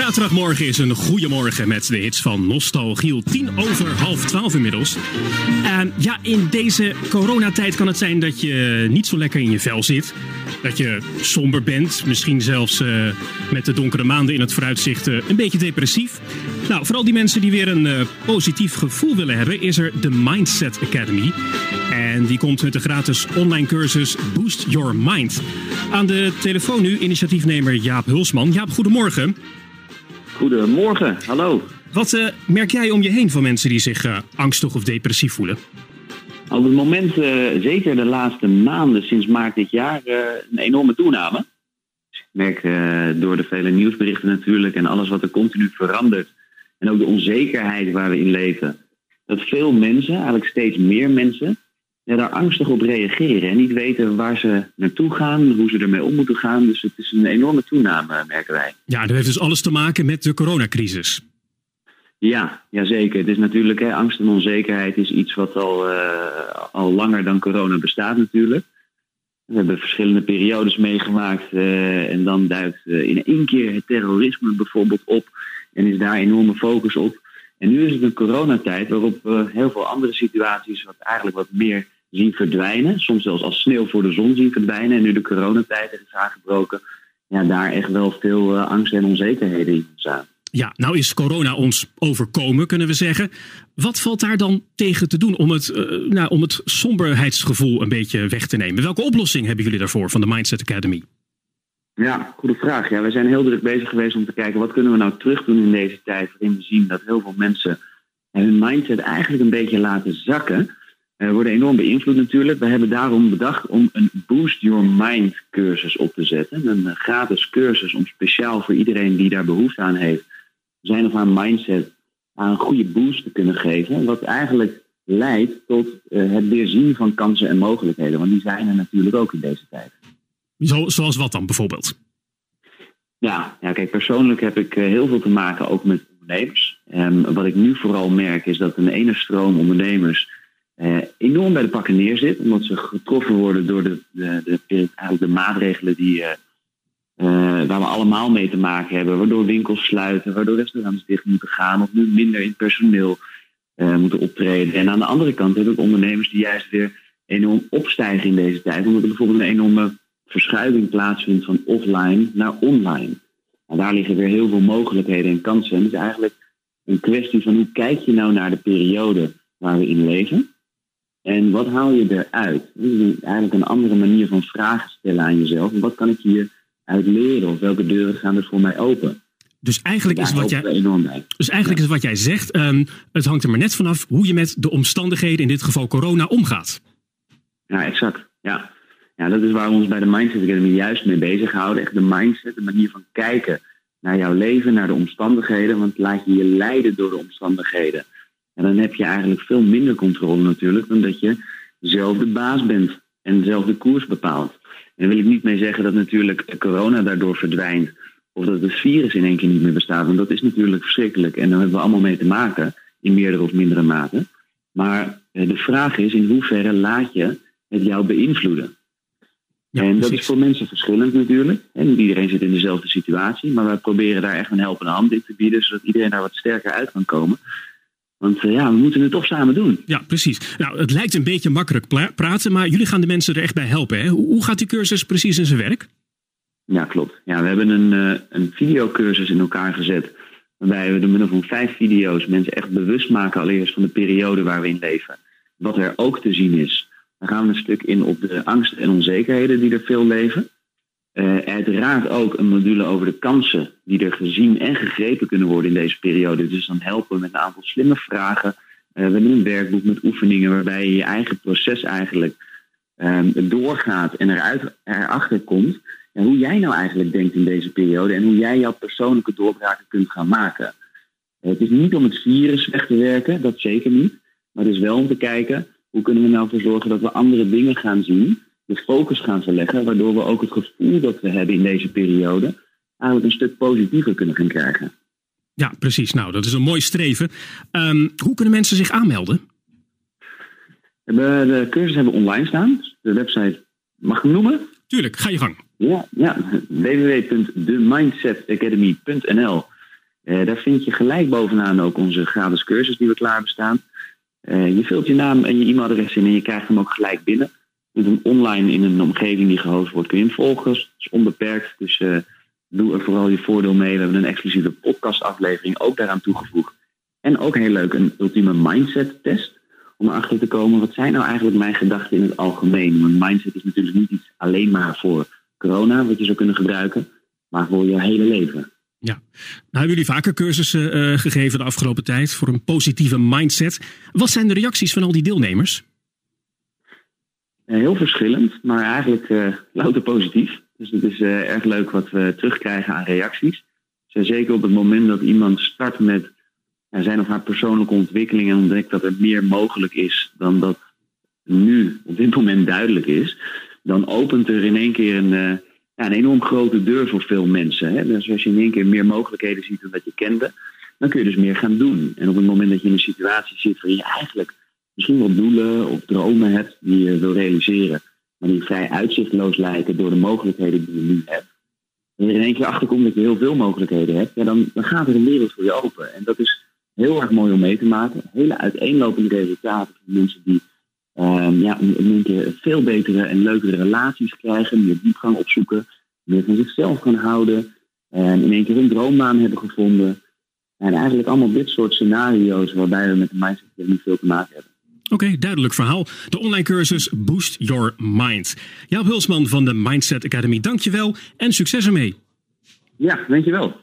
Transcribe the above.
zaterdagmorgen is een goede morgen met de hits van Nostalgiel. Tien over half twaalf inmiddels. En ja, in deze coronatijd kan het zijn dat je niet zo lekker in je vel zit. Dat je somber bent, misschien zelfs uh, met de donkere maanden in het vooruitzicht een beetje depressief. Nou, vooral die mensen die weer een uh, positief gevoel willen hebben, is er de Mindset Academy. En die komt met de gratis online cursus Boost Your Mind. Aan de telefoon nu initiatiefnemer Jaap Hulsman. Jaap, goedemorgen. Goedemorgen, hallo. Wat uh, merk jij om je heen van mensen die zich uh, angstig of depressief voelen? Op het moment, uh, zeker de laatste maanden sinds maart dit jaar, een enorme toename. Dus ik merk door de vele nieuwsberichten natuurlijk en alles wat er continu verandert. En ook de onzekerheid waar we in leven. Dat veel mensen, eigenlijk steeds meer mensen, ja, daar angstig op reageren en niet weten waar ze naartoe gaan, hoe ze ermee om moeten gaan. Dus het is een enorme toename, merken wij. Ja, dat heeft dus alles te maken met de coronacrisis. Ja, ja zeker. Het is natuurlijk, hè, angst en onzekerheid is iets wat al, uh, al langer dan corona bestaat natuurlijk. We hebben verschillende periodes meegemaakt uh, en dan duikt uh, in één keer het terrorisme bijvoorbeeld op en is daar enorme focus op. En nu is het een coronatijd waarop we heel veel andere situaties wat eigenlijk wat meer zien verdwijnen. Soms zelfs als sneeuw voor de zon zien verdwijnen. En nu de coronatijd is aangebroken, ja, daar echt wel veel uh, angst en onzekerheden in staan. Ja, nou is corona ons overkomen, kunnen we zeggen. Wat valt daar dan tegen te doen om het, uh, nou, om het somberheidsgevoel een beetje weg te nemen? Welke oplossing hebben jullie daarvoor van de Mindset Academy? Ja, goede vraag. Ja, we zijn heel druk bezig geweest om te kijken wat kunnen we nou terug doen in deze tijd. Waarin we zien dat heel veel mensen hun mindset eigenlijk een beetje laten zakken. We worden enorm beïnvloed natuurlijk. We hebben daarom bedacht om een Boost Your Mind cursus op te zetten. Een gratis cursus om speciaal voor iedereen die daar behoefte aan heeft, zijn of haar mindset aan een goede boost te kunnen geven. Wat eigenlijk leidt tot het weerzien van kansen en mogelijkheden. Want die zijn er natuurlijk ook in deze tijd. Zo, zoals wat dan bijvoorbeeld? Ja, ja, kijk, persoonlijk heb ik heel veel te maken ook met ondernemers. En wat ik nu vooral merk is dat een ene stroom ondernemers eh, enorm bij de pakken neerzit. Omdat ze getroffen worden door de, de, de, eigenlijk de maatregelen die, uh, uh, waar we allemaal mee te maken hebben. Waardoor winkels sluiten, waardoor restaurants dicht moeten gaan of nu minder in personeel moeten optreden. En aan de andere kant heb ik ondernemers die juist weer enorm opstijgen in deze tijd. Omdat er bijvoorbeeld een enorme verschuiving plaatsvindt van offline naar online. En daar liggen weer heel veel mogelijkheden en kansen. En het is eigenlijk een kwestie van hoe kijk je nou naar de periode waar we in leven. En wat haal je eruit? Eigenlijk een andere manier van vragen stellen aan jezelf. Wat kan ik hieruit leren? Of welke deuren gaan er voor mij open? Dus eigenlijk, is wat, jij, dus eigenlijk ja. is wat jij zegt, um, het hangt er maar net vanaf hoe je met de omstandigheden, in dit geval corona, omgaat. Ja, exact. Ja. ja, dat is waar we ons bij de Mindset Academy juist mee bezighouden. Echt de mindset, de manier van kijken naar jouw leven, naar de omstandigheden. Want laat je je leiden door de omstandigheden. En dan heb je eigenlijk veel minder controle natuurlijk dan dat je zelf de baas bent en zelf de koers bepaalt. En daar wil ik niet mee zeggen dat natuurlijk corona daardoor verdwijnt of dat het virus in één keer niet meer bestaat. Want dat is natuurlijk verschrikkelijk en daar hebben we allemaal mee te maken in meerdere of mindere mate. Maar de vraag is in hoeverre laat je het jou beïnvloeden? Ja, en dat is voor mensen verschillend natuurlijk. En niet iedereen zit in dezelfde situatie. Maar wij proberen daar echt een helpende hand in te bieden, zodat iedereen daar wat sterker uit kan komen. Want uh, ja, we moeten het toch samen doen. Ja, precies. Nou, het lijkt een beetje makkelijk praten, maar jullie gaan de mensen er echt bij helpen. Hè? Hoe gaat die cursus precies in zijn werk? Ja, klopt. Ja, we hebben een, uh, een videocursus in elkaar gezet. Waarbij we door middel van vijf video's mensen echt bewust maken allereerst van de periode waar we in leven. Wat er ook te zien is. Dan gaan we een stuk in op de angsten en onzekerheden die er veel leven. Uh, uiteraard ook een module over de kansen die er gezien en gegrepen kunnen worden in deze periode. Dus dan helpen we met een aantal slimme vragen. Uh, we hebben een werkboek met oefeningen waarbij je je eigen proces eigenlijk um, doorgaat en eruit, erachter komt. En hoe jij nou eigenlijk denkt in deze periode en hoe jij jouw persoonlijke doorbraken kunt gaan maken. Uh, het is niet om het virus weg te werken, dat zeker niet. Maar het is wel om te kijken hoe kunnen we nou voor zorgen dat we andere dingen gaan zien de focus gaan verleggen, waardoor we ook het gevoel dat we hebben in deze periode eigenlijk een stuk positiever kunnen gaan krijgen. Ja, precies. Nou, dat is een mooi streven. Um, hoe kunnen mensen zich aanmelden? We de cursus hebben online staan. De website, mag ik hem noemen? Tuurlijk, ga je gang. Ja, ja. www.themindsetacademy.nl daar vind je gelijk bovenaan ook onze gratis cursus die we klaar bestaan. je vult je naam en je e-mailadres in en je krijgt hem ook gelijk binnen. Met een online in een omgeving die gehost wordt kun je hem volgen. Het is onbeperkt, dus doe er vooral je voordeel mee. We hebben een exclusieve podcastaflevering ook daaraan toegevoegd. En ook heel leuk, een ultieme mindset test. Om erachter te komen, wat zijn nou eigenlijk mijn gedachten in het algemeen? Want mindset is natuurlijk niet iets alleen maar voor corona, wat je zou kunnen gebruiken, maar voor je hele leven. Ja, nou hebben jullie vaker cursussen uh, gegeven de afgelopen tijd voor een positieve mindset. Wat zijn de reacties van al die deelnemers? Uh, heel verschillend, maar eigenlijk uh, louter positief. Dus het is erg leuk wat we terugkrijgen aan reacties. Zeker op het moment dat iemand start met zijn of haar persoonlijke ontwikkeling en ontdekt dat er meer mogelijk is dan dat nu op dit moment duidelijk is, dan opent er in één keer een, een enorm grote deur voor veel mensen. Hè? Dus als je in één keer meer mogelijkheden ziet dan dat je kende, dan kun je dus meer gaan doen. En op het moment dat je in een situatie zit waarin je eigenlijk misschien wel doelen of dromen hebt die je wil realiseren, maar die vrij uitzichtloos lijken door de mogelijkheden die je nu hebt. En je er in één keer achterkomt dat je heel veel mogelijkheden hebt, ja, dan, gaat er een wereld voor je open. En dat is heel erg mooi om mee te maken. Hele uiteenlopende resultaten van mensen die um, ja, in één keer veel betere en leukere relaties krijgen, meer diepgang opzoeken, meer van zichzelf gaan houden, en in één keer een droombaan hebben gevonden. En eigenlijk allemaal dit soort scenario's waarbij we met de mindset niet veel te maken hebben. Oké, duidelijk verhaal. De online cursus Boost Your Mind. Jaap Hulsman van de Mindset Academy, dankjewel en succes ermee. Ja, dankjewel.